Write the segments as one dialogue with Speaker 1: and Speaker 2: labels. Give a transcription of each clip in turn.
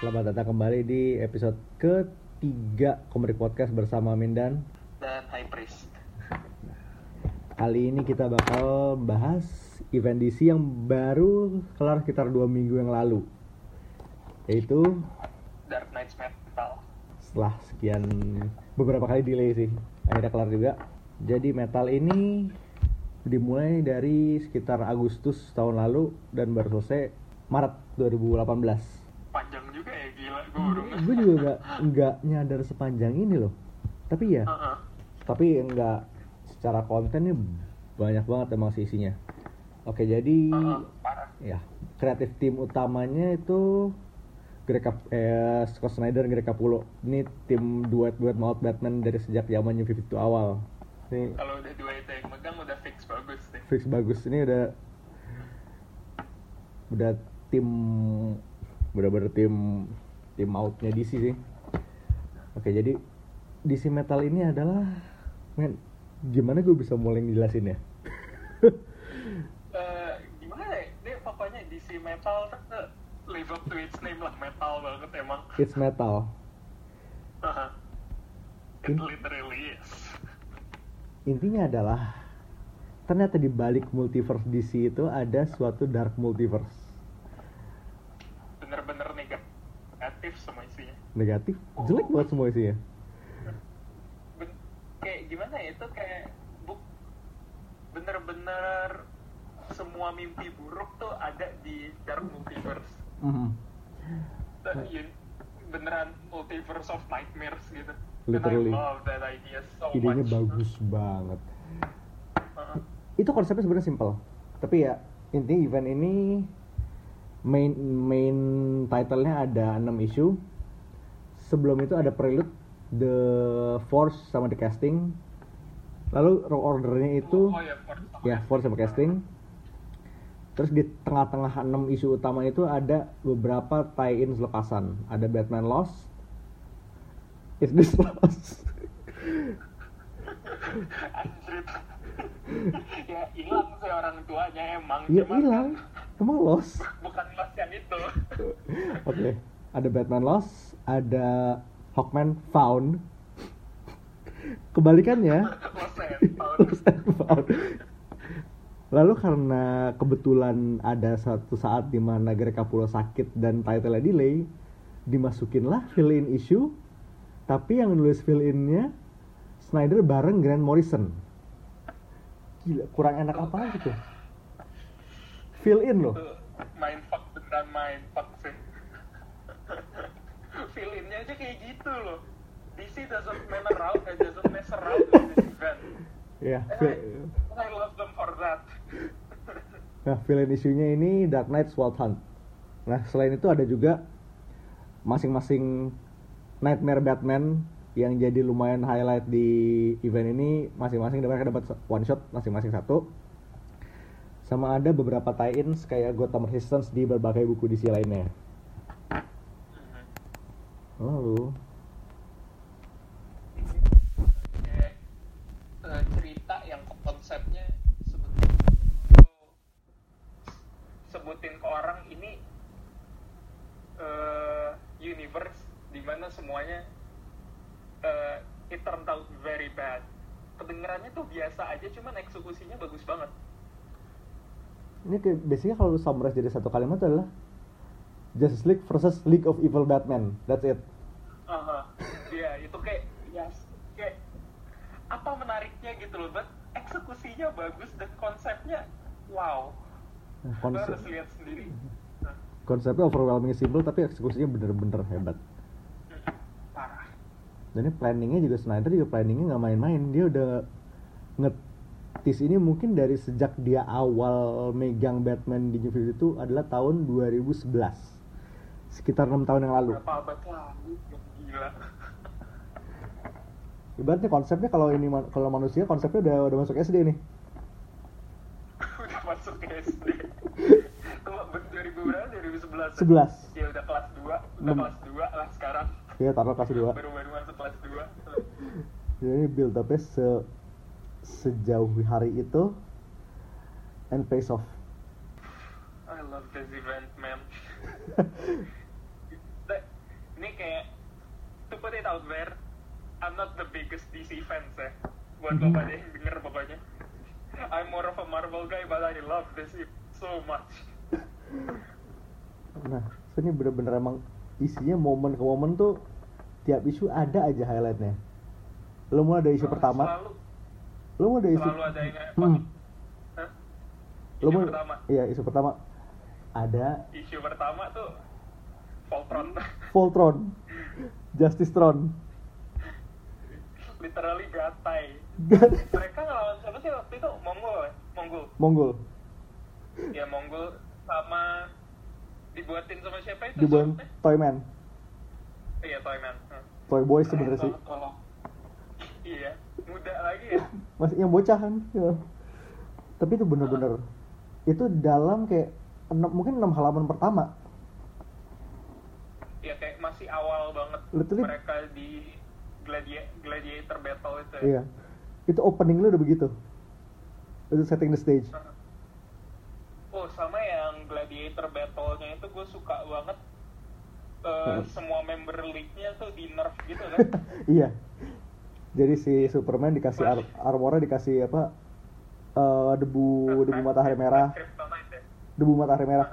Speaker 1: Selamat datang kembali di episode ketiga Komrik Podcast bersama Mindan.
Speaker 2: dan High Priest.
Speaker 1: Kali ini kita bakal bahas event DC yang baru kelar sekitar dua minggu yang lalu. Yaitu
Speaker 2: Dark Knights Metal.
Speaker 1: setelah sekian beberapa kali delay sih akhirnya kelar juga. Jadi metal ini dimulai dari sekitar Agustus tahun lalu dan baru selesai Maret 2018.
Speaker 2: Panjang gila gue baru nge-
Speaker 1: gue juga nggak nggak nyadar sepanjang ini loh tapi ya
Speaker 2: Heeh.
Speaker 1: tapi nggak secara konten nih banyak banget emang sih isinya oke jadi
Speaker 2: Heeh, parah.
Speaker 1: ya kreatif tim utamanya itu Greg Cap- eh, Scott Snyder Greg Capullo ini tim duet duet maut Batman dari sejak zamannya 52 awal ini
Speaker 2: Kalau udah dua itu yang megang udah fix bagus deh.
Speaker 1: fix bagus ini udah udah tim bener-bener tim tim outnya DC sih oke jadi DC Metal ini adalah men gimana gue bisa mulai ngejelasin ya
Speaker 2: Eh, gimana ya? Dia pokoknya DC Metal live up to its name lah metal banget emang.
Speaker 1: it's metal
Speaker 2: Heeh. It literally is.
Speaker 1: intinya adalah ternyata di balik multiverse DC itu ada suatu dark multiverse
Speaker 2: Bener-bener negatif semua isinya.
Speaker 1: negatif jelek buat semua isinya
Speaker 2: Ben- kayak gimana ya itu kayak buk bener-bener semua mimpi buruk tuh ada di Dark Multiverse. That you- beneran multiverse of nightmares gitu.
Speaker 1: Literally.
Speaker 2: So
Speaker 1: idenya
Speaker 2: much.
Speaker 1: bagus banget
Speaker 2: Uh-uh.
Speaker 1: itu konsepnya sebenarnya simple tapi ya intinya event ini main main title-nya ada 6 isu. Sebelum itu ada prelude the force sama the casting. Lalu ordernya itu
Speaker 2: oh, ya, Force sama
Speaker 1: ya force sama casting. Terus di tengah-tengah 6 isu utama itu ada beberapa tie-in selepasan ada Batman Lost Is This Lost?
Speaker 2: Ya hilang sih orang tuanya emang.
Speaker 1: ya hilang emang Lost
Speaker 2: Bukan mas yang itu.
Speaker 1: Oke, ada Batman Lost, ada Hawkman Found. Kebalikannya,
Speaker 2: Lost and found.
Speaker 1: Lost and Found. Lalu karena kebetulan ada satu saat di mana Greg Capullo sakit dan title delay, dimasukinlah fill-in issue, tapi yang nulis fill-innya Snyder bareng Grant Morrison. Gila, kurang enak apa lagi tuh? Fill-in loh.
Speaker 2: Itu main fuck beneran main fuck sih. Feelinnya aja kayak gitu loh. DC doesn't mess around, and doesn't mess around with this event.
Speaker 1: Fill-
Speaker 2: I, I love them for that.
Speaker 1: Nah, villain isunya ini Dark Knight Sword Hunt. Nah, selain itu ada juga masing-masing Nightmare Batman yang jadi lumayan highlight di event ini masing-masing mereka dapat one shot masing-masing satu. Sama ada beberapa tie-ins kayak Gotham Resistance di berbagai buku DC lainnya. Lalu,
Speaker 2: Kayak eh, cerita yang konsepnya sebutin sebutin ke orang ini eh, universe di mana semuanya eh, it turned out very bad. Kedengarannya tuh biasa aja, cuman eksekusinya bagus banget.
Speaker 1: Ini kayak biasanya kalau summarize jadi satu kalimat adalah Justice League versus League of Evil Batman. That's it.
Speaker 2: Aha. Iya, itu kayak ya kayak apa menariknya gitu loh, but eksekusinya bagus dan konsepnya wow.
Speaker 1: Nah,
Speaker 2: Lo
Speaker 1: konsep
Speaker 2: harus lihat sendiri. Nah,
Speaker 1: konsepnya overwhelming simple tapi eksekusinya bener-bener hebat
Speaker 2: parah.
Speaker 1: dan ini planningnya juga Snyder juga planningnya nggak main-main dia udah ngetis ini mungkin dari sejak dia awal megang Batman di New 52 itu adalah tahun 2011 sekitar enam tahun yang lalu
Speaker 2: Berapa abad lalu? Gila.
Speaker 1: ibaratnya konsepnya kalau ini kalau manusia konsepnya udah udah masuk SD nih
Speaker 2: udah masuk SD. Kalau ber- 2000 berapa? 2011.
Speaker 1: 11
Speaker 2: Ya udah kelas 2, udah
Speaker 1: Enam.
Speaker 2: kelas 2 lah sekarang.
Speaker 1: ya taruh kelas 2
Speaker 2: Baru-baru masuk kelas 2.
Speaker 1: jadi build upnya se sejauh hari itu and face off
Speaker 2: I love this event, man. That- it out there, I'm not the biggest DC fans ya. Buat
Speaker 1: Mhm.
Speaker 2: pada yang denger pokoknya. I'm more of a Marvel guy, but I love this so much.
Speaker 1: Nah, so ini bener-bener emang isinya momen ke momen tuh tiap isu ada aja highlightnya. Lo mulai dari isu
Speaker 2: Uh,
Speaker 1: pertama,
Speaker 2: Selalu,
Speaker 1: lo mulai dari isu
Speaker 2: selalu ada yang
Speaker 1: Hmm.
Speaker 2: Hah?
Speaker 1: Lo
Speaker 2: Isu
Speaker 1: mulai-
Speaker 2: pertama.
Speaker 1: Iya, isu pertama ada
Speaker 2: Isu pertama tuh Voltron.
Speaker 1: Voltron, Justice Tron.
Speaker 2: Literally gatai.
Speaker 1: Dan
Speaker 2: Mereka ngelawan siapa sih waktu itu? Mongol ya? Mongol.
Speaker 1: Mongol
Speaker 2: Ya Mongol sama dibuatin sama siapa itu?
Speaker 1: dibuat? Toyman,
Speaker 2: Iya Toyman. Hmm.
Speaker 1: Toy Boy sebenarnya sih.
Speaker 2: Iya, muda lagi ya.
Speaker 1: Masih yang bocah kan. Ya. Tapi itu bener-bener itu dalam kayak enam, mungkin enam halaman pertama.
Speaker 2: Ya kayak masih awal banget
Speaker 1: Literally-
Speaker 2: mereka di gladia gladiator battle itu ya.
Speaker 1: Iya. Itu opening lu udah begitu. Itu setting the stage.
Speaker 2: Oh sama yang gladiator battle-nya itu gue suka banget.
Speaker 1: Hmm.
Speaker 2: semua member league-nya tuh di nerf gitu kan.
Speaker 1: iya. Jadi si Superman dikasih ar armornya dikasih apa? eh, debu debu matahari merah, debu matahari merah.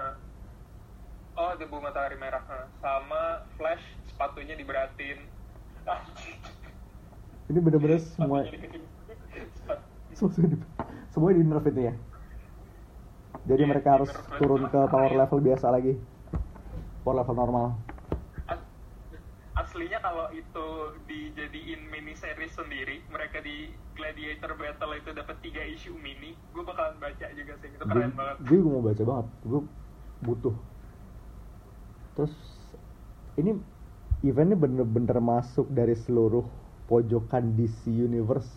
Speaker 2: Oh, debu matahari merah. Sama Flash sepatunya diberatin.
Speaker 1: Ini bener-bener semua semua di, semua di nerf itu ya. Jadi
Speaker 2: Iya,
Speaker 1: mereka harus turun ke power level biasa lagi. Power level normal.
Speaker 2: As- Aslinya kalau itu dijadiin mini series sendiri, mereka di Gladiator Battle itu dapat tiga isu mini, gue bakalan baca juga sih. Itu keren banget.
Speaker 1: Gue mau baca banget. Gue butuh. Terus ini eventnya bener-bener masuk dari seluruh pojokan DC Universe.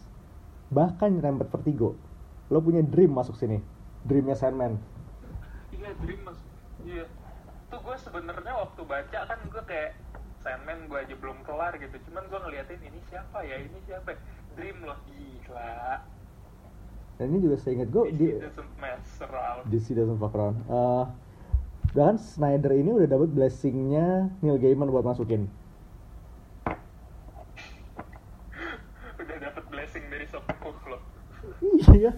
Speaker 1: Bahkan rempet Vertigo. Lo punya Dream masuk sini. Dreamnya Sandman.
Speaker 2: Iya, Dream mas. Iya. Tuh gue sebenarnya waktu baca kan gue kayak Sandman gue aja belum kelar gitu. Cuman gue ngeliatin ini siapa ya, ini siapa? Dream loh, gila.
Speaker 1: Dan ini juga saya ingat gue di. DC doesn't fuck around. Eh, bahkan Snyder ini udah dapat blessingnya Neil Gaiman buat masukin.
Speaker 2: Udah dapet blessing dari Sokoh loh.
Speaker 1: iya.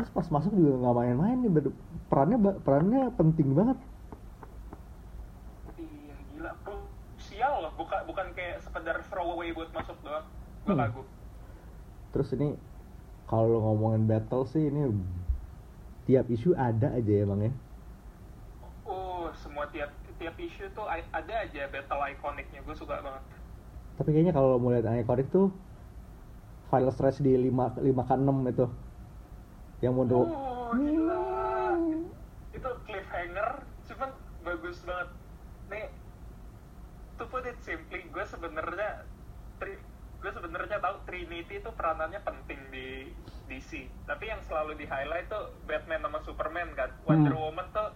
Speaker 1: Terus pas masuk juga nggak main-main nih, perannya perannya penting banget.
Speaker 2: Iya, gila. Sial loh, bukan bukan kayak sekedar throwaway buat masuk doang. Gue
Speaker 1: Hmm.
Speaker 2: kagum.
Speaker 1: Terus ini kalau ngomongin battle sih ini tiap isu ada aja ya bang ya.
Speaker 2: Oh, semua tiap tiap isu tuh ada aja battle ikoniknya. Gue suka banget.
Speaker 1: Tapi kayaknya kalau mau lihat ikonik tuh file stretch di 5 5 ke 6 itu. Yang mundur.
Speaker 2: Oh. Itu cliffhanger, cuman bagus banget. Nih, to put it simply, gue sebenarnya gue sebenarnya tahu Trinity itu peranannya penting di DC. Tapi yang selalu di highlight tuh Batman sama Superman kan. Wonder
Speaker 1: Hmm.
Speaker 2: Woman tuh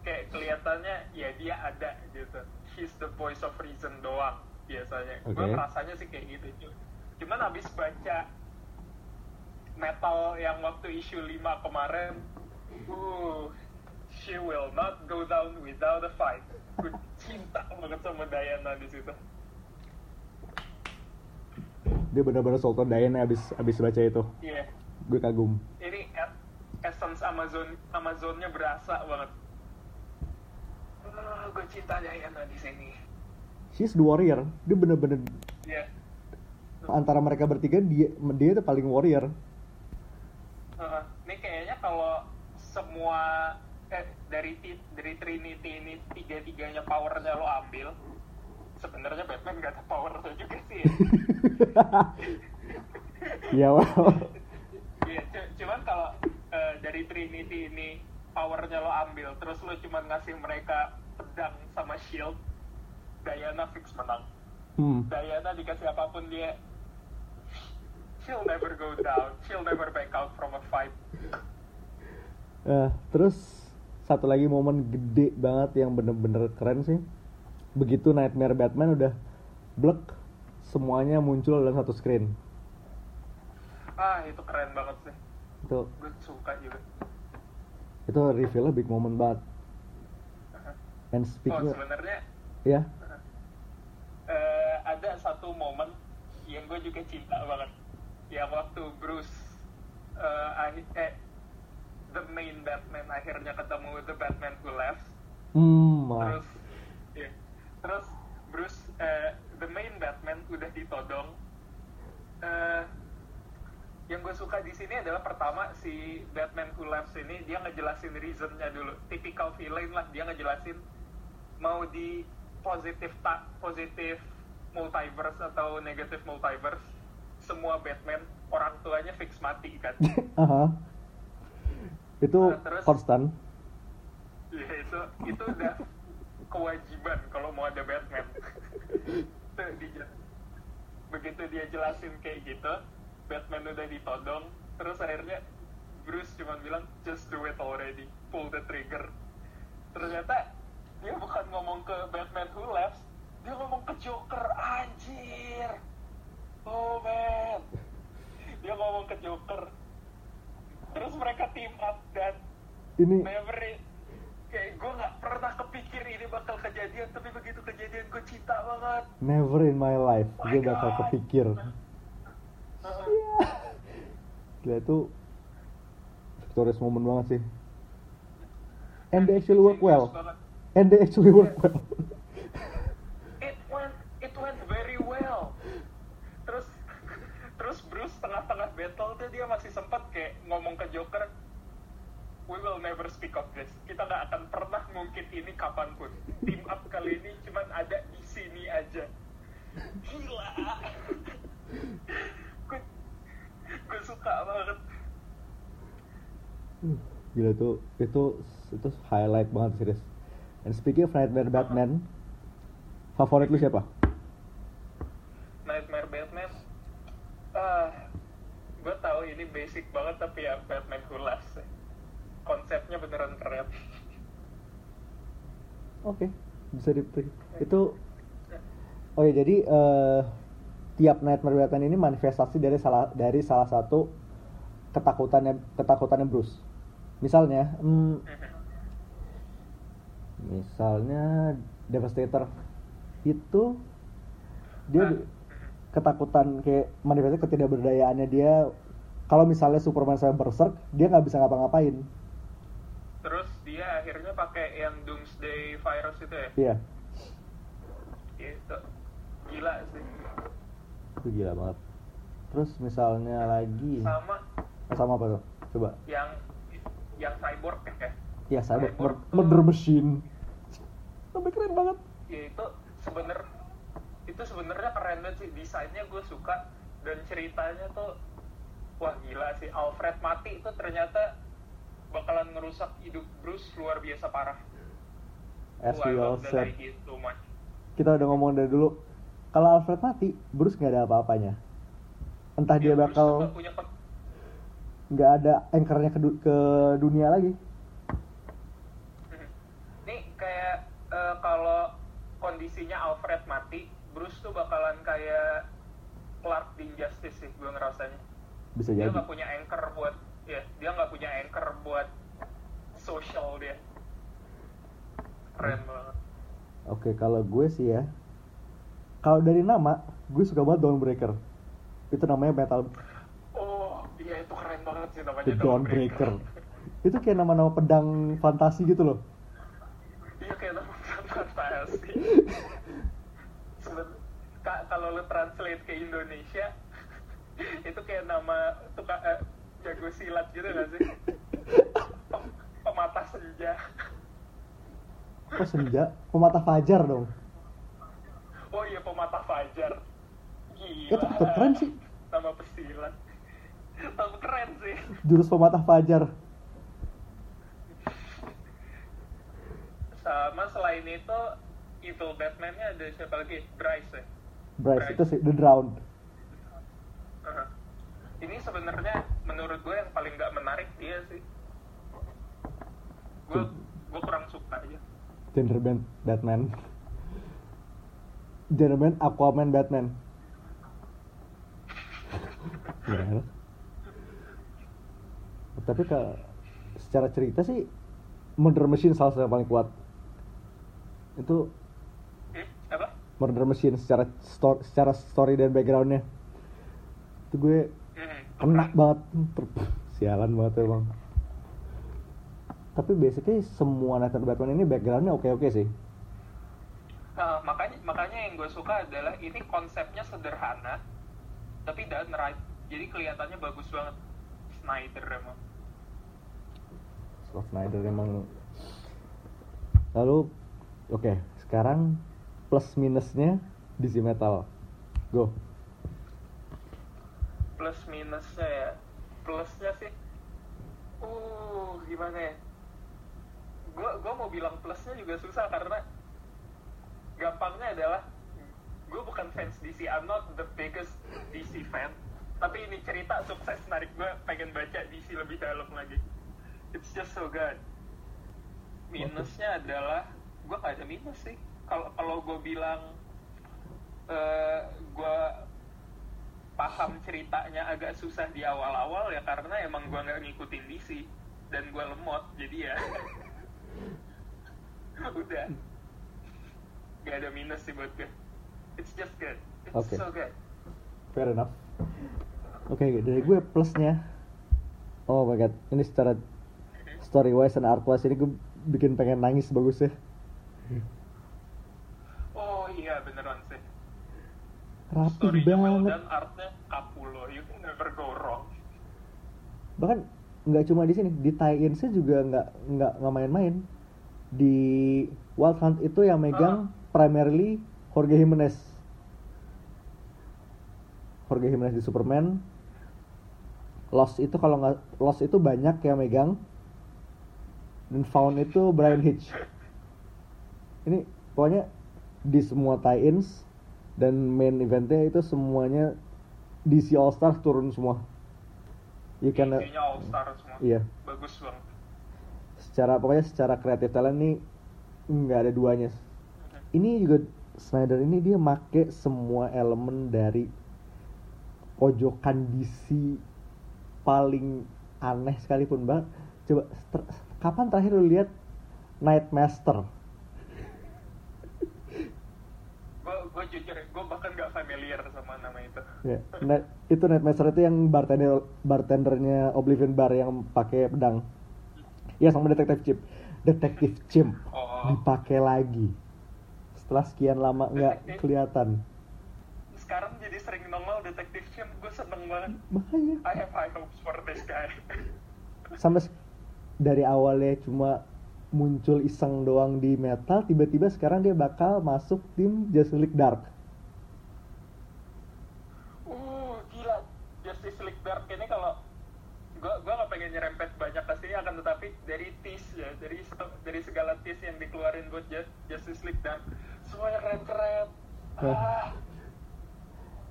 Speaker 2: kayak kelihatannya ya dia ada gitu. She's the voice of reason doang biasanya. Gue
Speaker 1: Oke.
Speaker 2: merasanya sih kayak gitu. cu- Cuman abis baca metal yang waktu isu 5 kemarin uh she will not go down without a fight gue cinta banget sama Diana di situ
Speaker 1: Dia benar-benar Sultan Diana abis abis baca itu.
Speaker 2: iya
Speaker 1: Gue kagum.
Speaker 2: ini essence Amazon Amazonnya berasa banget uh, gue cinta Diana di sini
Speaker 1: She's the warrior. Dia bener-bener
Speaker 2: iya
Speaker 1: antara mereka bertiga dia dia itu paling warrior.
Speaker 2: Uh, ini kayaknya kalau semua dari dari Trinity ini tiga tiganya powernya lo ambil sebenarnya Batman gak ada powernya juga sih ya.
Speaker 1: Wow.
Speaker 2: Cu- cuman kalau eh, dari Trinity ini powernya lo ambil terus lo cuman ngasih mereka pedang sama shield Diana fix menang
Speaker 1: Hmm.
Speaker 2: Diana dikasih apa pun dia she'll never go down she'll never back out from a fight
Speaker 1: Eh, terus satu lagi momen gede banget yang bener-bener keren sih. Begitu Nightmare Batman udah blek, semuanya muncul dalam satu screen.
Speaker 2: ah itu keren banget sih.
Speaker 1: Itu.
Speaker 2: Gue suka juga.
Speaker 1: Itu reveal big moment banget. And
Speaker 2: Oh
Speaker 1: speaking
Speaker 2: sebenarnya
Speaker 1: ya,
Speaker 2: eh, ada satu momen yang gue juga cinta banget. Yang waktu Bruce eh, akhir- eh, the main Batman akhirnya ketemu the Batman who left
Speaker 1: wah.
Speaker 2: terus iya. terus Bruce eh, the main Batman udah ditodong Eh, yang gue suka di sini adalah pertama si Batman Who Laughs ini dia ngejelasin reasonnya dulu typical villain lah dia ngejelasin mau di positif tak positif multiverse atau negatif multiverse semua Batman orang tuanya fix mati kan
Speaker 1: Aha. Itu
Speaker 2: Nah, terus-
Speaker 1: konstan.
Speaker 2: Ya itu itu udah kewajiban kalau mau ada Batman. Begitu dia jelasin kayak gitu, Batman udah ditodong, terus akhirnya Bruce cuma bilang just do it already, pull the trigger. Ternyata dia bukan ngomong ke Batman who laughs, dia ngomong ke Joker, anjir. Oh man. Dia ngomong ke Joker. Terus mereka team up dan
Speaker 1: Ini
Speaker 2: never kayak gue nggak pernah kepikir ini bakal kejadian tapi begitu kejadian gue cinta banget
Speaker 1: never in my life
Speaker 2: My
Speaker 1: gue bakal
Speaker 2: God.
Speaker 1: kepikir.
Speaker 2: Heeh.
Speaker 1: Gila itu victorious moment banget sih. And they actually work well. And they actually work well.
Speaker 2: it went it went very well terus terus Bruce tuh dia masih sempat kayak ngomong ke Joker we will never speak of this. Kita nggak akan pernah ngungkit ini kapan pun. Team up kali ini cuman ada di sini aja. Gila. Gue gue suka banget.
Speaker 1: Uh, Gila tuh itu itu highlight banget serius. And speaking of Nightmare Batman, favorit lu siapa?
Speaker 2: Nightmare Batman ah gue tahu ini basic banget tapi ya Batman Who Laughs konsepnya beneran keren.
Speaker 1: Oke, bisa di itu. Oh ya jadi eh, tiap Nightmare Batman ini manifestasi dari salah dari salah satu ketakutannya ketakutannya Bruce. Misalnya, hmm, misalnya Devastator. Itu dia ketakutan kayak manifestasi ketidakberdayaannya dia kalau misalnya Superman saya berserk dia nggak bisa ngapa-ngapain.
Speaker 2: Terus dia akhirnya pakai yang Doomsday Virus itu ya?
Speaker 1: Iya.
Speaker 2: Itu gila sih.
Speaker 1: Itu gila banget. Terus misalnya lagi.
Speaker 2: Sama.
Speaker 1: Eh, sama apa tuh? Coba.
Speaker 2: Yang yang cyborg ya?
Speaker 1: Ya saya
Speaker 2: Cyborg tuh-
Speaker 1: murder machine. Sampai keren banget.
Speaker 2: Ya itu sebener itu sebenarnya keren banget sih. Desainnya gue suka. Dan ceritanya tuh wah gila sih. Alfred mati itu ternyata bakalan ngerusak hidup Bruce luar biasa parah.
Speaker 1: As we all said. kita udah ngomong dari dulu. Kalau Alfred mati Bruce nggak ada apa-apanya. Entah dia
Speaker 2: Ya, tuh
Speaker 1: bakal
Speaker 2: nggak
Speaker 1: ada anchornya ke, du- ke dunia lagi.
Speaker 2: Mhm. Nih kayak eh, kalau kondisinya Alfred mati, Bruce tuh bakalan kayak Clark di Injustice sih, gue ngerasanya.
Speaker 1: Bisa
Speaker 2: Dia
Speaker 1: jadi
Speaker 2: nggak punya anchor buat, ya dia nggak punya anchor buat social dia. Keren banget.
Speaker 1: Oke, kalau gue sih ya, kalau dari nama, gue suka banget Dawnbreaker. Itu namanya metal
Speaker 2: Oh, iya itu keren banget sih namanya
Speaker 1: The Dawnbreaker. Itu kayak nama-nama pedang fantasi gitu loh.
Speaker 2: Iya kayak nama fantasi. Seben- ka- kalau lu translate ke Indonesia, itu kayak nama tukang eh, jago silat gitu gak sih? Pem- Pematah senja.
Speaker 1: Oh senja, pematah fajar dong.
Speaker 2: Oh iya pematah fajar. Gila.
Speaker 1: Ya tetep keren sih.
Speaker 2: Nama pesilat. Tetep keren sih.
Speaker 1: Jurus pematah fajar.
Speaker 2: Sama selain itu, Evil Batman-nya ada siapa lagi? Bryce ya?
Speaker 1: Bryce itu sih The Drowned.
Speaker 2: Ini sebenarnya menurut gue yang paling nggak menarik dia sih. Gue gue kurang suka aja.
Speaker 1: Band Batman. Band Aquaman Batman. Gimana? Tapi ke secara cerita sih Murder Machine salah satu yang paling kuat. Itu
Speaker 2: Hmm? Apa?
Speaker 1: Murder Machine secara story, secara story dan backgroundnya itu gue
Speaker 2: Hmm,
Speaker 1: kena banget. Sialan banget emang. Tapi basically semua Nathan Batman ini backgroundnya oke-oke sih.
Speaker 2: Nah, makanya makanya yang gue suka adalah ini konsepnya sederhana tapi done right. Jadi kelihatannya bagus banget. Snyder emang.
Speaker 1: Scott Snyder emang. Lalu oke sekarang plus minusnya DC Metal. Go
Speaker 2: plus minusnya ya. Plusnya sih uh gimana ya? Gue gua mau bilang plusnya juga susah karena gampangnya adalah gue bukan fans DC I'm not the biggest DC fan. Tapi ini cerita sukses narik gue pengen baca DC lebih dalam lagi. It's just so good. Minusnya adalah gue gak ada minus sih. Kalau kalau gue bilang eh gue paham ceritanya agak susah di awal-awal ya karena emang gue nggak ngikutin DC dan gue lemot jadi ya. Udah. Gak ada minus sih buat gue it's just good. It's
Speaker 1: Oke.
Speaker 2: so good.
Speaker 1: Fair enough. Oke dari gue plusnya oh my god ini secara story wise dan art wise ini gue bikin pengen nangis bagusnya.
Speaker 2: Oh iya beneran
Speaker 1: rapi
Speaker 2: well
Speaker 1: banget
Speaker 2: done artnya kapulo. You can never go wrong.
Speaker 1: Bahkan nggak cuma di sini di tie sih juga nggak nggak nggak main-main. Di Wild Hunt itu yang megang primarily Jorge Jimenez Jorge Jimenez di Superman. Lost itu kalau nggak Lost itu banyak yang megang. Dan Found itu Brian Hitch. Ini pokoknya di semua tie-ins dan main eventnya itu semuanya DC All Stars turun semua. You can
Speaker 2: all star semua.
Speaker 1: iya.
Speaker 2: Bagus banget.
Speaker 1: Secara pokoknya secara kreatif talent nih nggak ada duanya. Ini juga Snyder ini dia make semua elemen dari pojokan DC paling aneh sekalipun bang coba ter- kapan terakhir lu lihat Nightmaster
Speaker 2: gue gue jujur gue bahkan gak familiar sama nama itu.
Speaker 1: Ya Night- itu Nightmaster itu yang bartender bartendernya Oblivion Bar yang pakai pedang. Ya sama Detective Chimp. Detective Chimp
Speaker 2: oh.
Speaker 1: dipakai lagi. Setelah sekian lama nggak
Speaker 2: Detektif.
Speaker 1: kelihatan.
Speaker 2: Sekarang jadi sering nongol detektif Chimp gue seneng banget.
Speaker 1: Makanya
Speaker 2: I have high hopes for this guy.
Speaker 1: Sampai dari awalnya cuma muncul iseng doang di metal tiba-tiba sekarang dia bakal masuk tim Justice League Dark.
Speaker 2: Uh gila. Justice League Dark ini kalau gue gue gak pengen nyerempet banyak ke sini akan tetapi dari tease ya dari dari segala tease yang dikeluarin buat Ju- Justice League Dark. Semuanya keren keren
Speaker 1: Nah.
Speaker 2: ah.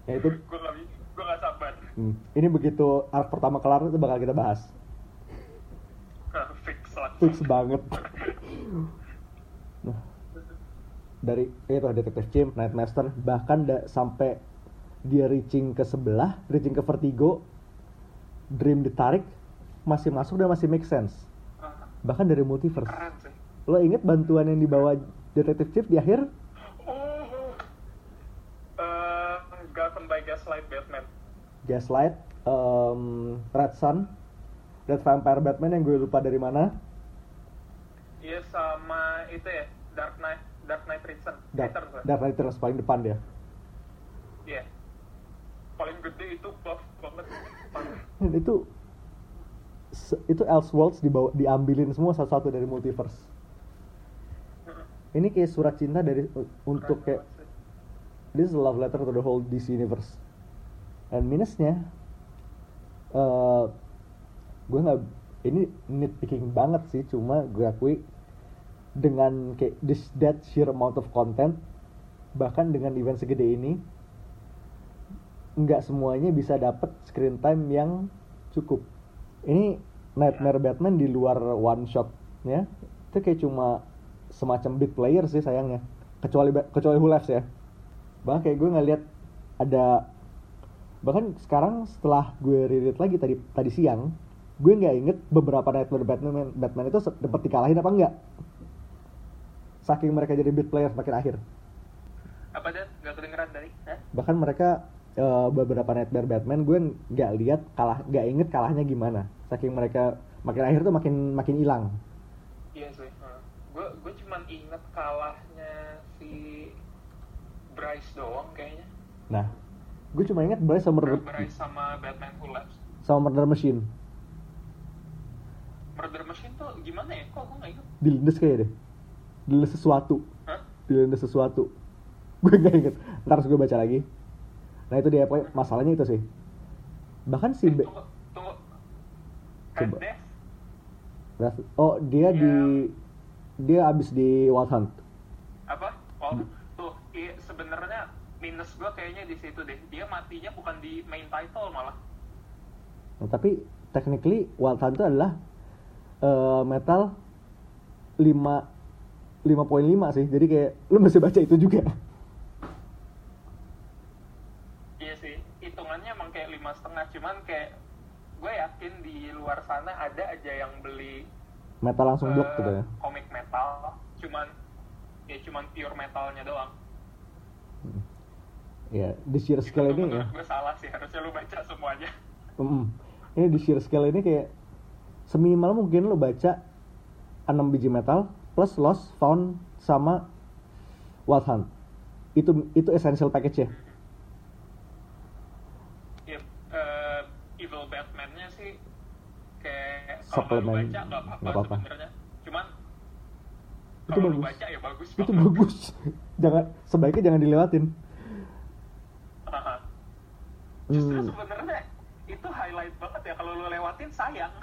Speaker 1: Ya itu
Speaker 2: gue gak gue gak sabar.
Speaker 1: Hmm, ini begitu arc pertama kelar itu bakal kita bahas.
Speaker 2: Ah, fix
Speaker 1: banget. Nah dari itu Detective Chimp, Nightmaster bahkan da- sampai dia reaching ke sebelah reaching ke Vertigo Dream ditarik masih masuk dan masih make sense.
Speaker 2: Ah,
Speaker 1: bahkan dari multiverse. Lo inget bantuan yang dibawa Detective Chimp di akhir?
Speaker 2: Oh. Uh, Gotham by Gaslight Batman.
Speaker 1: Gaslight, um, Red Sun, Red Vampire Batman yang gue lupa dari mana,
Speaker 2: Iya sama itu ya Dark Knight Dark Knight Return
Speaker 1: Dark,
Speaker 2: Returns?
Speaker 1: Dark Knight Returns paling depan dia.
Speaker 2: Iya paling gede itu buff banget.
Speaker 1: Dan itu itu Elseworlds dibawa diambilin semua satu-satu dari multiverse. Ini kayak surat cinta dari untuk kayak this is a love letter to the whole DC universe. Dan minusnya, eh gue nggak ini nitpicking banget sih, cuma gue akui dengan kayak this that sheer amount of content, bahkan dengan event segede ini, nggak semuanya bisa dapat screen time yang cukup. Ini Nightmare Batman di luar one shotnya itu kayak cuma semacam bit player sih sayangnya. Kecuali kecuali Who ya. Bahkan kayak gue ngeliat ada bahkan sekarang setelah gue reread lagi tadi tadi siang gue nggak inget beberapa Nightmare Batman Batman itu dapet dikalahin apa enggak saking mereka jadi bit player makin akhir
Speaker 2: Apa deh? Gak kedengeran tadi? Hah?
Speaker 1: bahkan mereka eh, beberapa nightmare Batman gue nggak lihat kalah nggak inget kalahnya gimana saking mereka makin akhir tuh makin makin hilang
Speaker 2: Iya sih. Gue gue cuman inget kalahnya si Bryce doang kayaknya.
Speaker 1: nah gue cuma inget Bryce sama
Speaker 2: Bryce sama Batman Who Laughs.
Speaker 1: sama Murder Machine
Speaker 2: Murder Machine tuh gimana ya? Kok gue gak inget?
Speaker 1: dilindes kayak deh dilindes sesuatu
Speaker 2: Hah?
Speaker 1: dilindes sesuatu gue nggak inget ntar harus gue baca lagi nah itu dia pokoknya masalahnya itu sih bahkan si
Speaker 2: Eh,
Speaker 1: B
Speaker 2: tunggu, tunggu.
Speaker 1: Coba. Oh dia
Speaker 2: Iya.
Speaker 1: di dia abis di Wild Hunt
Speaker 2: Apa? Oh, tuh. Iya, sebenarnya minus gue kayaknya di situ deh. Dia matinya bukan di main title malah.
Speaker 1: Nah, tapi technically Wild Hunt itu adalah eh, metal 5 5.5 sih. Jadi kayak lu masih baca itu juga.
Speaker 2: Iya sih, hitungannya emang kayak lima setengah. Cuman kayak gue yakin di luar sana ada aja yang beli
Speaker 1: Metal langsung blok
Speaker 2: eh,
Speaker 1: gitu ya.
Speaker 2: komik metal. Cuman ya cuman pure metalnya doang.
Speaker 1: Ya, di sheer
Speaker 2: Itu
Speaker 1: scale
Speaker 2: tuh
Speaker 1: ini ya.
Speaker 2: gue salah sih. Harusnya lu baca semuanya.
Speaker 1: Mm. Ini di sheer scale ini kayak seminimal mungkin lu baca 6 biji metal plus lost found sama Wild Hunt. Itu itu essential package ya.
Speaker 2: Iya, eh, Evil Batman-nya sih kayak kalau baca nggak apa-apa,
Speaker 1: apa-apa.
Speaker 2: sebenarnya. Cuman
Speaker 1: Itu bagus.
Speaker 2: baca ya bagus
Speaker 1: Itu
Speaker 2: banget.
Speaker 1: bagus. jangan sebaiknya jangan dilewatin.
Speaker 2: Haha. Justru
Speaker 1: Hmm.
Speaker 2: sebenarnya itu highlight banget ya kalau lu lewatin sayang.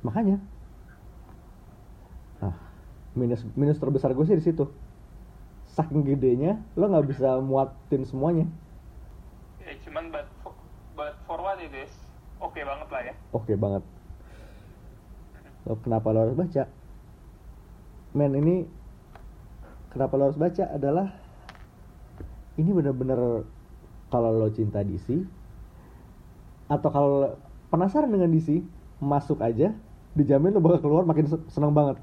Speaker 1: makanya minus minus terbesar gue sih di situ. Saking gedenya lo nggak bisa muatin semuanya.
Speaker 2: Ya, cuman but for, but for what it is, oke banget lah ya.
Speaker 1: oke banget. Lo kenapa lo harus baca? Men ini kenapa lo harus baca adalah ini bener-bener kalau lo cinta DC atau kalau penasaran dengan DC masuk aja dijamin lo bakal keluar makin se- seneng banget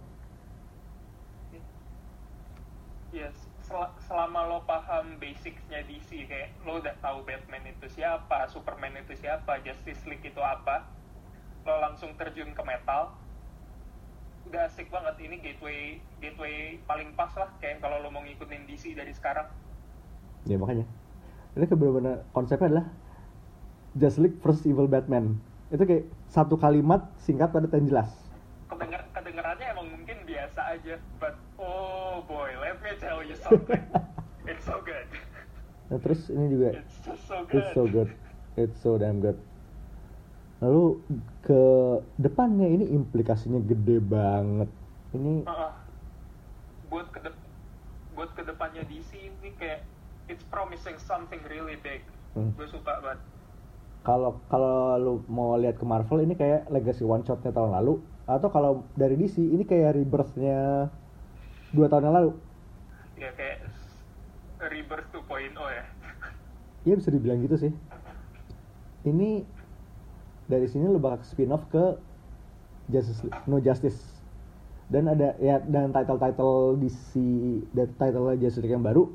Speaker 2: Yes, sel- selama lo paham basicsnya DC kayak lo udah tahu Batman itu siapa, Superman itu siapa, Justice League itu apa, lo langsung terjun ke metal, udah asik banget ini gateway gateway paling pas lah kayak kalau lo mau ngikutin DC dari sekarang.
Speaker 1: Ya makanya. Ini kayak bener-bener konsepnya adalah Just League versus Evil Batman. Itu kayak satu kalimat singkat pada dan jelas.
Speaker 2: Kedenger kedengerannya emang mungkin biasa aja, but oh boy, let me tell you something,
Speaker 1: Nah, terus ini juga
Speaker 2: it's just so good.
Speaker 1: it's so good. It's so damn good. Lalu ke depannya ini implikasinya gede banget. Ini
Speaker 2: Uh-uh. buat kedep buat ke depannya DC ini kayak it's promising something really big.
Speaker 1: Hmm.
Speaker 2: Gue suka banget.
Speaker 1: kalau kalau lu mau lihat ke Marvel ini kayak legacy one shotnya tahun lalu atau kalau dari DC ini kayak rebirth-nya dua tahun yang lalu.
Speaker 2: Ya kayak Rebirth 2.0 ya.
Speaker 1: Iya bisa dibilang gitu sih. Ini dari sini lo bakal spin off ke Justice No Justice. Dan ada ya dan title-title DC dan title Justice League yang baru.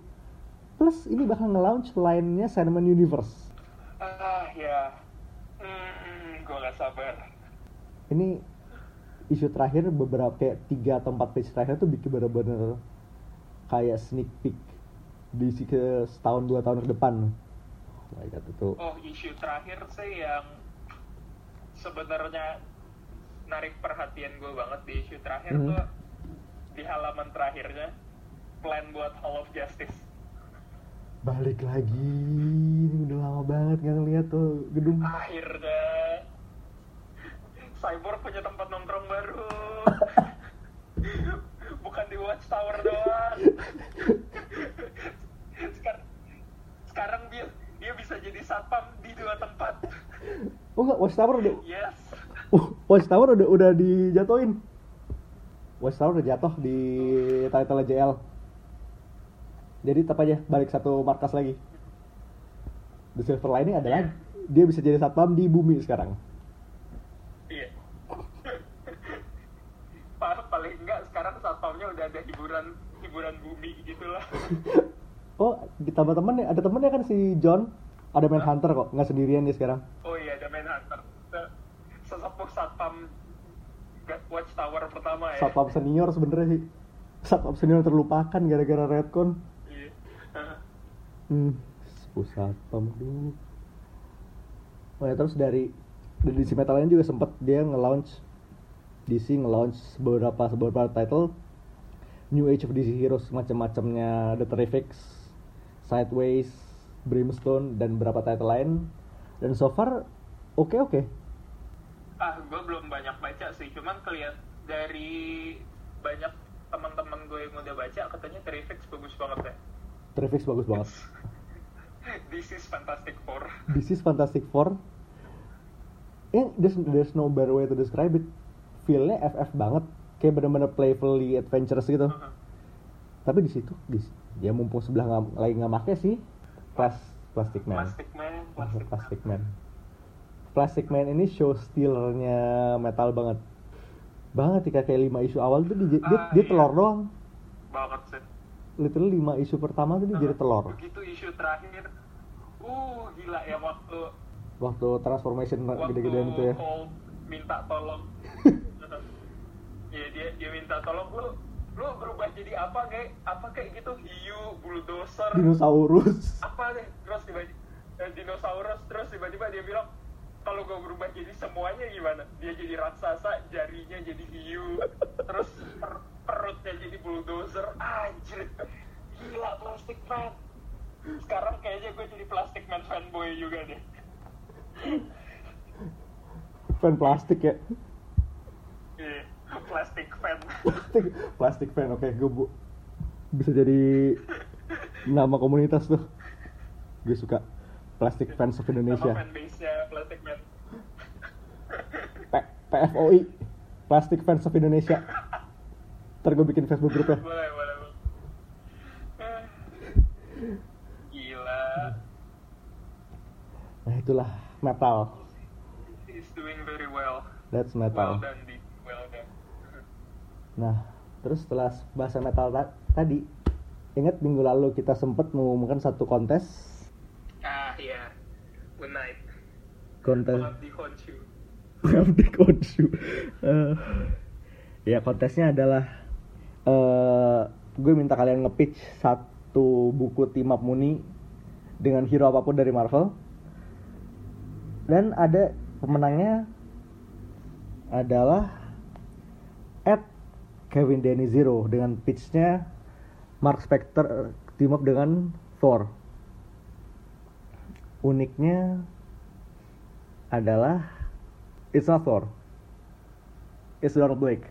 Speaker 1: Plus ini bakal nge-launch lainnya Sandman Universe.
Speaker 2: Ah ya. Hmm, gue gak sabar.
Speaker 1: Ini isu terakhir beberapa kayak tiga atau empat page terakhir tuh bikin bener-bener kayak sneak peek DC ke setahun dua tahun ke depan. Oh my god itu.
Speaker 2: Oh isu terakhir sih yang sebenarnya narik perhatian gue banget di isu terakhir
Speaker 1: Mhm.
Speaker 2: tuh di halaman terakhirnya plan buat Hall of Justice.
Speaker 1: balik lagi ini udah lama banget nggak ngeliat tuh gedung
Speaker 2: akhirnya Cyborg punya tempat nongkrong baru bukan di Watchtower doang sekarang dia dia bisa jadi satpam di dua tempat.
Speaker 1: Oh enggak Watchtower udah
Speaker 2: yes.
Speaker 1: Uh, Watchtower udah udah dijatuhin. Watchtower udah jatuh di title JL jadi tetap aja balik satu markas lagi. The Silver Lining adalah dia bisa jadi satpam di bumi sekarang.
Speaker 2: Iya. Pa- paling enggak sekarang satpamnya udah ada hiburan hiburan bumi gitulah
Speaker 1: Oh, ditambah temen ada temennya kan si John. Ada main hunter kok, nggak sendirian dia sekarang.
Speaker 2: oh iya ada main hunter Se- sesepuh satpam Ga- watchtower pertama ya
Speaker 1: Satpam senior sebenernya sih. Satpam senior terlupakan gara-gara Redcon.
Speaker 2: Iya.
Speaker 1: Hmm, pusat satpam dulu. Oh ya terus dari dari DC Metal juga sempet dia nge-launch DC nge-launch beberapa beberapa title New Age of DC Heroes macam-macamnya The Terrifics, Sideways, Brimstone dan beberapa title lain. Dan so far oke oke.
Speaker 2: Ah gue belum banyak baca sih. Cuman kelihat dari banyak teman-teman gue yang udah baca katanya Terrifix bagus banget ya.
Speaker 1: Terrifics bagus banget.
Speaker 2: This is Fantastic Four.
Speaker 1: This is Fantastic Four. Eh there's, there's no better way to describe it. Feelnya FF banget. Kayak bener-bener playfully adventurous gitu.
Speaker 2: Heeh.
Speaker 1: tapi di situ di ya mumpung sebelah nggak lagi nggak make sih. Plas, Plastic Man.
Speaker 2: Plastic Man Plastic,
Speaker 1: Plastic Man. Plastic Man ini show stealernya metal banget. Banget ya kayak lima isu awal tuh dia, dia,
Speaker 2: Ah,
Speaker 1: dia
Speaker 2: iya.
Speaker 1: telur doang.
Speaker 2: Banget sih.
Speaker 1: Literally lima isu pertama tuh dia jadi telur.
Speaker 2: begitu isu terakhir. Uh gila ya waktu
Speaker 1: waktu transformation gede-gedean itu ya.
Speaker 2: Minta tolong. Ya dia dia minta tolong lu lu berubah jadi apa kayak apa kayak gitu? Hiu bulldozer.
Speaker 1: Dinosaurus.
Speaker 2: Apa deh? Terus tiba eh, dinosaurus. Terus tiba-tiba dia bilang kalau gue berubah jadi semuanya gimana? Dia jadi raksasa jarinya jadi hiu terus per- perutnya jadi bulldozer. Anjir. Gila plastic man. Sekarang kayaknya gue jadi plastic man fanboy juga deh.
Speaker 1: Fan plastik ya.
Speaker 2: Iya, plastic fan.
Speaker 1: Plastik plastik fan oke gue bu bisa jadi nama komunitas tuh. Gue suka plastic fans of
Speaker 2: nama
Speaker 1: Indonesia.
Speaker 2: fanbase nya plastic man.
Speaker 1: P- PFOI plastic fans of Indonesia. Ntar gue bikin Facebook grup ya.
Speaker 2: Boleh boleh boleh. Eh. gila.
Speaker 1: Nah itulah metal.
Speaker 2: He's doing very well.
Speaker 1: That's metal.
Speaker 2: Well done
Speaker 1: nah terus setelah bahasa metal ta- tadi ingat minggu lalu kita sempet mengumumkan satu kontes?
Speaker 2: Ah iya. Good night.
Speaker 1: Kontes.
Speaker 2: Pengabdi
Speaker 1: Konshu. Eh, ya kontesnya adalah eh gue minta kalian nge-pitch satu buku team up Muni dengan hero apa pun dari Marvel. Dan ada pemenangnya adalah Kevin Denny Zero dengan pitchnya Mark Spector team up dengan Thor. Uniknya adalah it's not Thor. It's Donald Blake.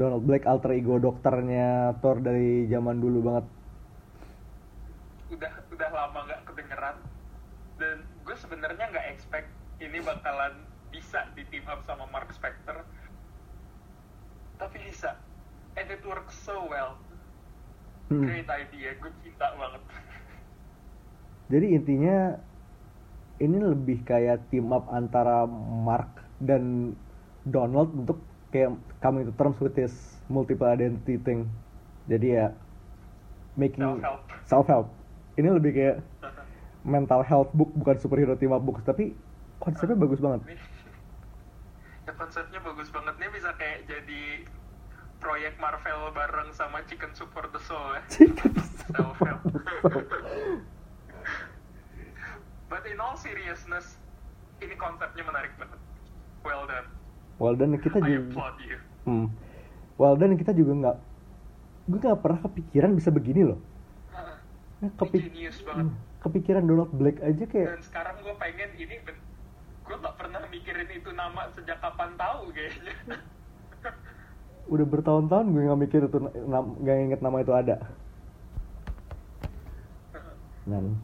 Speaker 1: Donald Blake alter ego dokternya Thor dari zaman dulu banget.
Speaker 2: udah udah lama nggak kedengeran dan gue sebenarnya nggak expect ini bakalan bisa di team up sama Mark Spector tapi bisa and it works so well
Speaker 1: Hmm.
Speaker 2: great idea gue cinta banget
Speaker 1: Jadi intinya ini lebih kayak team up antara Mark dan Donald untuk kayak coming to terms with this multiple identity thing. Jadi ya making
Speaker 2: Self-help.
Speaker 1: self help. Ini lebih kayak mental health book bukan superhero team up book tapi konsepnya bagus banget.
Speaker 2: Ya konsepnya bagus banget. Nih bisa kayak jadi proyek Marvel bareng sama Chicken Soup for the Soul ya. Self help but in all seriousness ini konsepnya menarik banget. Well done.
Speaker 1: Well dan kita
Speaker 2: I
Speaker 1: juga
Speaker 2: applaud you.
Speaker 1: Hmm. Well dan kita juga nggak gue nggak pernah kepikiran bisa begini loh. Nah,
Speaker 2: banget.
Speaker 1: Hmm, kepikiran Donald Blake aja kayak
Speaker 2: dan sekarang gue pengen ini ben- gue gak pernah mikirin itu nama sejak kapan tahu kayaknya.
Speaker 1: Udah bertahun-tahun gue nggak mikir itu nggak inget nama itu ada. Dan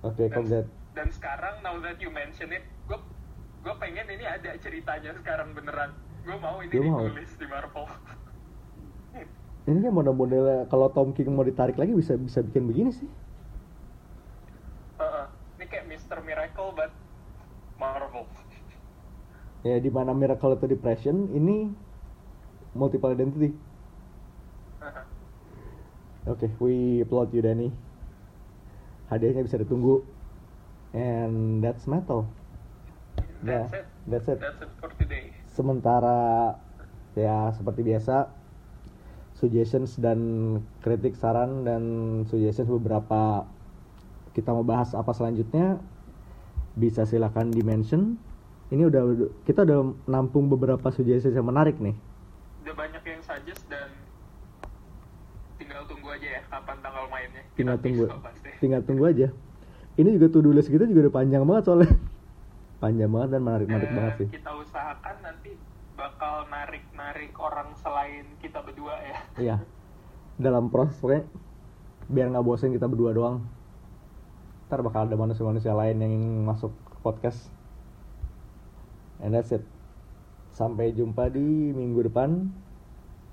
Speaker 1: oke okay,
Speaker 2: dan sekarang now that you mention it gue gue pengen ini ada ceritanya sekarang beneran. Gue mau ini
Speaker 1: Gua mau.
Speaker 2: ditulis di Marvel.
Speaker 1: Ini kan model-modelnya kalau Tom King mau ditarik lagi bisa bisa bikin begini sih
Speaker 2: Heeh. ini kayak Mr. Miracle but Marvel
Speaker 1: ya di mana Miracle itu depression ini multiple identity. Oke, we applaud you Danny. Hadiahnya bisa ditunggu. And that's metal.
Speaker 2: That's it.
Speaker 1: that's it.
Speaker 2: That's it for today.
Speaker 1: Sementara ya seperti biasa suggestions dan kritik saran dan suggestions beberapa kita mau bahas apa selanjutnya bisa silakan di mention. Ini udah kita udah nampung beberapa suggestions yang menarik nih.
Speaker 2: Udah banyak yang suggest dan tinggal tunggu aja ya kapan tanggal mainnya. Kita
Speaker 1: Tinggal tunggu. Tinggal tunggu aja. Ini juga to do list kita juga udah panjang banget soalnya. Panjang banget dan menarik-menarik
Speaker 2: Eh,
Speaker 1: banget sih.
Speaker 2: Kita usahakan nanti bakal narik-narik orang selain kita berdua ya.
Speaker 1: Iya. Dalam proses pokoknya biar nggak bosen kita berdua doang. Ntar bakal ada manusia-manusia lain yang masuk podcast. And that's it. Sampai jumpa di minggu depan.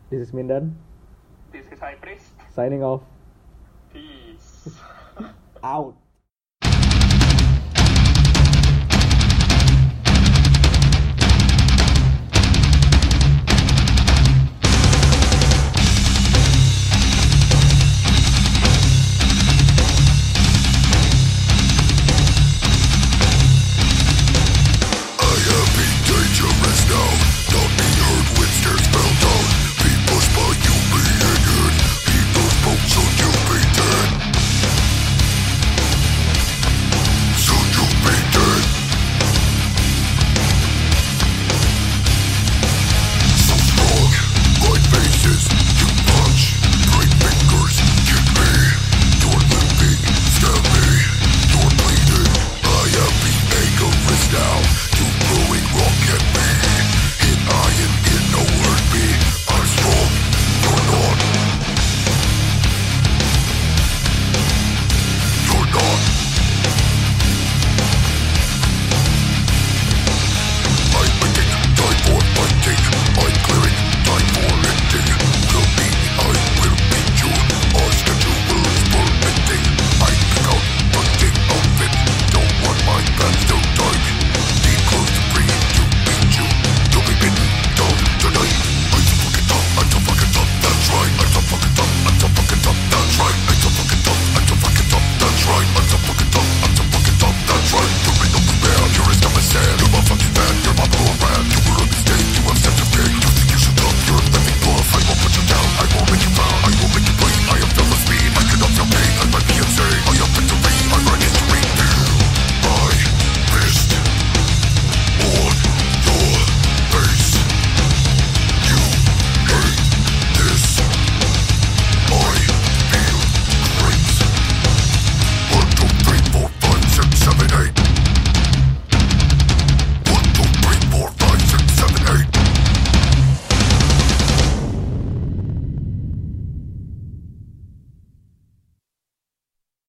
Speaker 1: This is Mindan.
Speaker 2: This is High Priest.
Speaker 1: Signing off.
Speaker 2: Peace.
Speaker 1: Out.